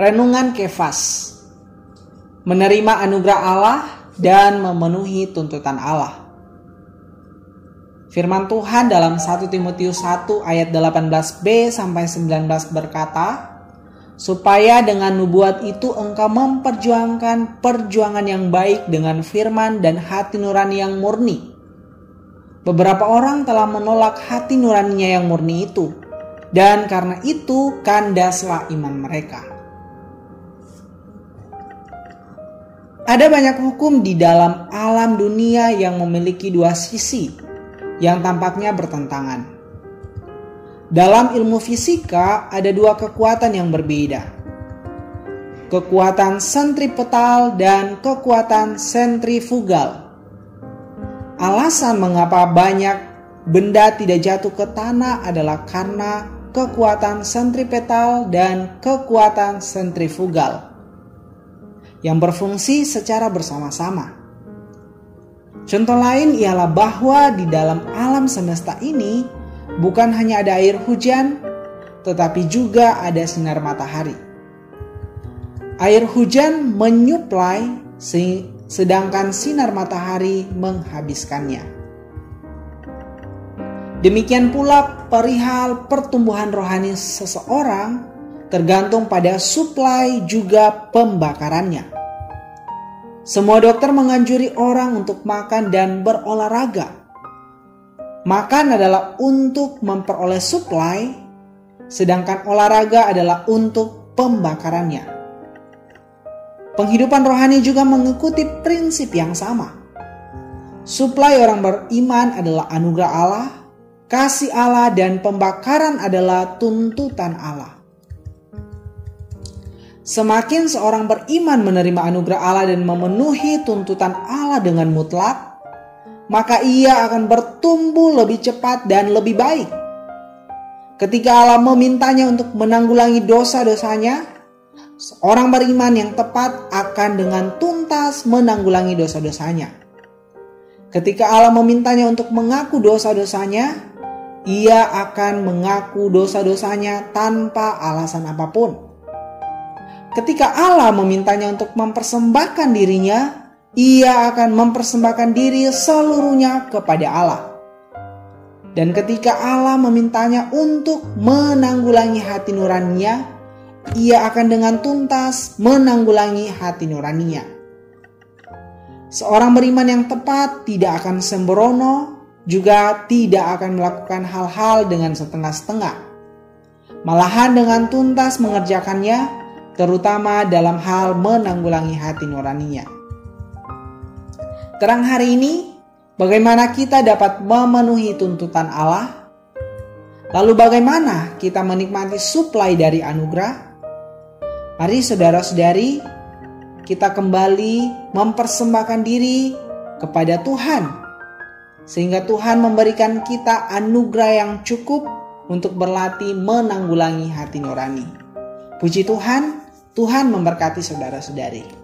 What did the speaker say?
Renungan Kefas Menerima anugerah Allah dan memenuhi tuntutan Allah Firman Tuhan dalam 1 Timotius 1 ayat 18b sampai 19 berkata, supaya dengan nubuat itu engkau memperjuangkan perjuangan yang baik dengan firman dan hati nurani yang murni. Beberapa orang telah menolak hati nuraninya yang murni itu, dan karena itu kandaslah iman mereka. Ada banyak hukum di dalam alam dunia yang memiliki dua sisi yang tampaknya bertentangan. Dalam ilmu fisika ada dua kekuatan yang berbeda. Kekuatan sentripetal dan kekuatan sentrifugal. Alasan mengapa banyak benda tidak jatuh ke tanah adalah karena kekuatan sentripetal dan kekuatan sentrifugal yang berfungsi secara bersama-sama. Contoh lain ialah bahwa di dalam alam semesta ini bukan hanya ada air hujan, tetapi juga ada sinar matahari. Air hujan menyuplai, sedangkan sinar matahari menghabiskannya. Demikian pula perihal pertumbuhan rohani seseorang tergantung pada suplai juga pembakarannya. Semua dokter menganjuri orang untuk makan dan berolahraga. Makan adalah untuk memperoleh suplai, sedangkan olahraga adalah untuk pembakarannya. Penghidupan rohani juga mengikuti prinsip yang sama. Suplai orang beriman adalah anugerah Allah, kasih Allah, dan pembakaran adalah tuntutan Allah. Semakin seorang beriman menerima anugerah Allah dan memenuhi tuntutan Allah dengan mutlak, maka ia akan bertumbuh lebih cepat dan lebih baik. Ketika Allah memintanya untuk menanggulangi dosa-dosanya, seorang beriman yang tepat akan dengan tuntas menanggulangi dosa-dosanya. Ketika Allah memintanya untuk mengaku dosa-dosanya, ia akan mengaku dosa-dosanya tanpa alasan apa pun. Ketika Allah memintanya untuk mempersembahkan dirinya, ia akan mempersembahkan diri seluruhnya kepada Allah. Dan ketika Allah memintanya untuk menanggulangi hati nuraninya, ia akan dengan tuntas menanggulangi hati nuraninya. Seorang beriman yang tepat tidak akan sembrono, juga tidak akan melakukan hal-hal dengan setengah-setengah. Malahan dengan tuntas mengerjakannya, terutama dalam hal menanggulangi hati nuraninya. Terang hari ini, bagaimana kita dapat memenuhi tuntutan Allah? Lalu bagaimana kita menikmati suplai dari anugerah? Mari saudara-saudari, kita kembali mempersembahkan diri kepada Tuhan. Sehingga Tuhan memberikan kita anugerah yang cukup untuk berlatih menanggulangi hati nurani. Puji Tuhan, Tuhan memberkati saudara-saudari.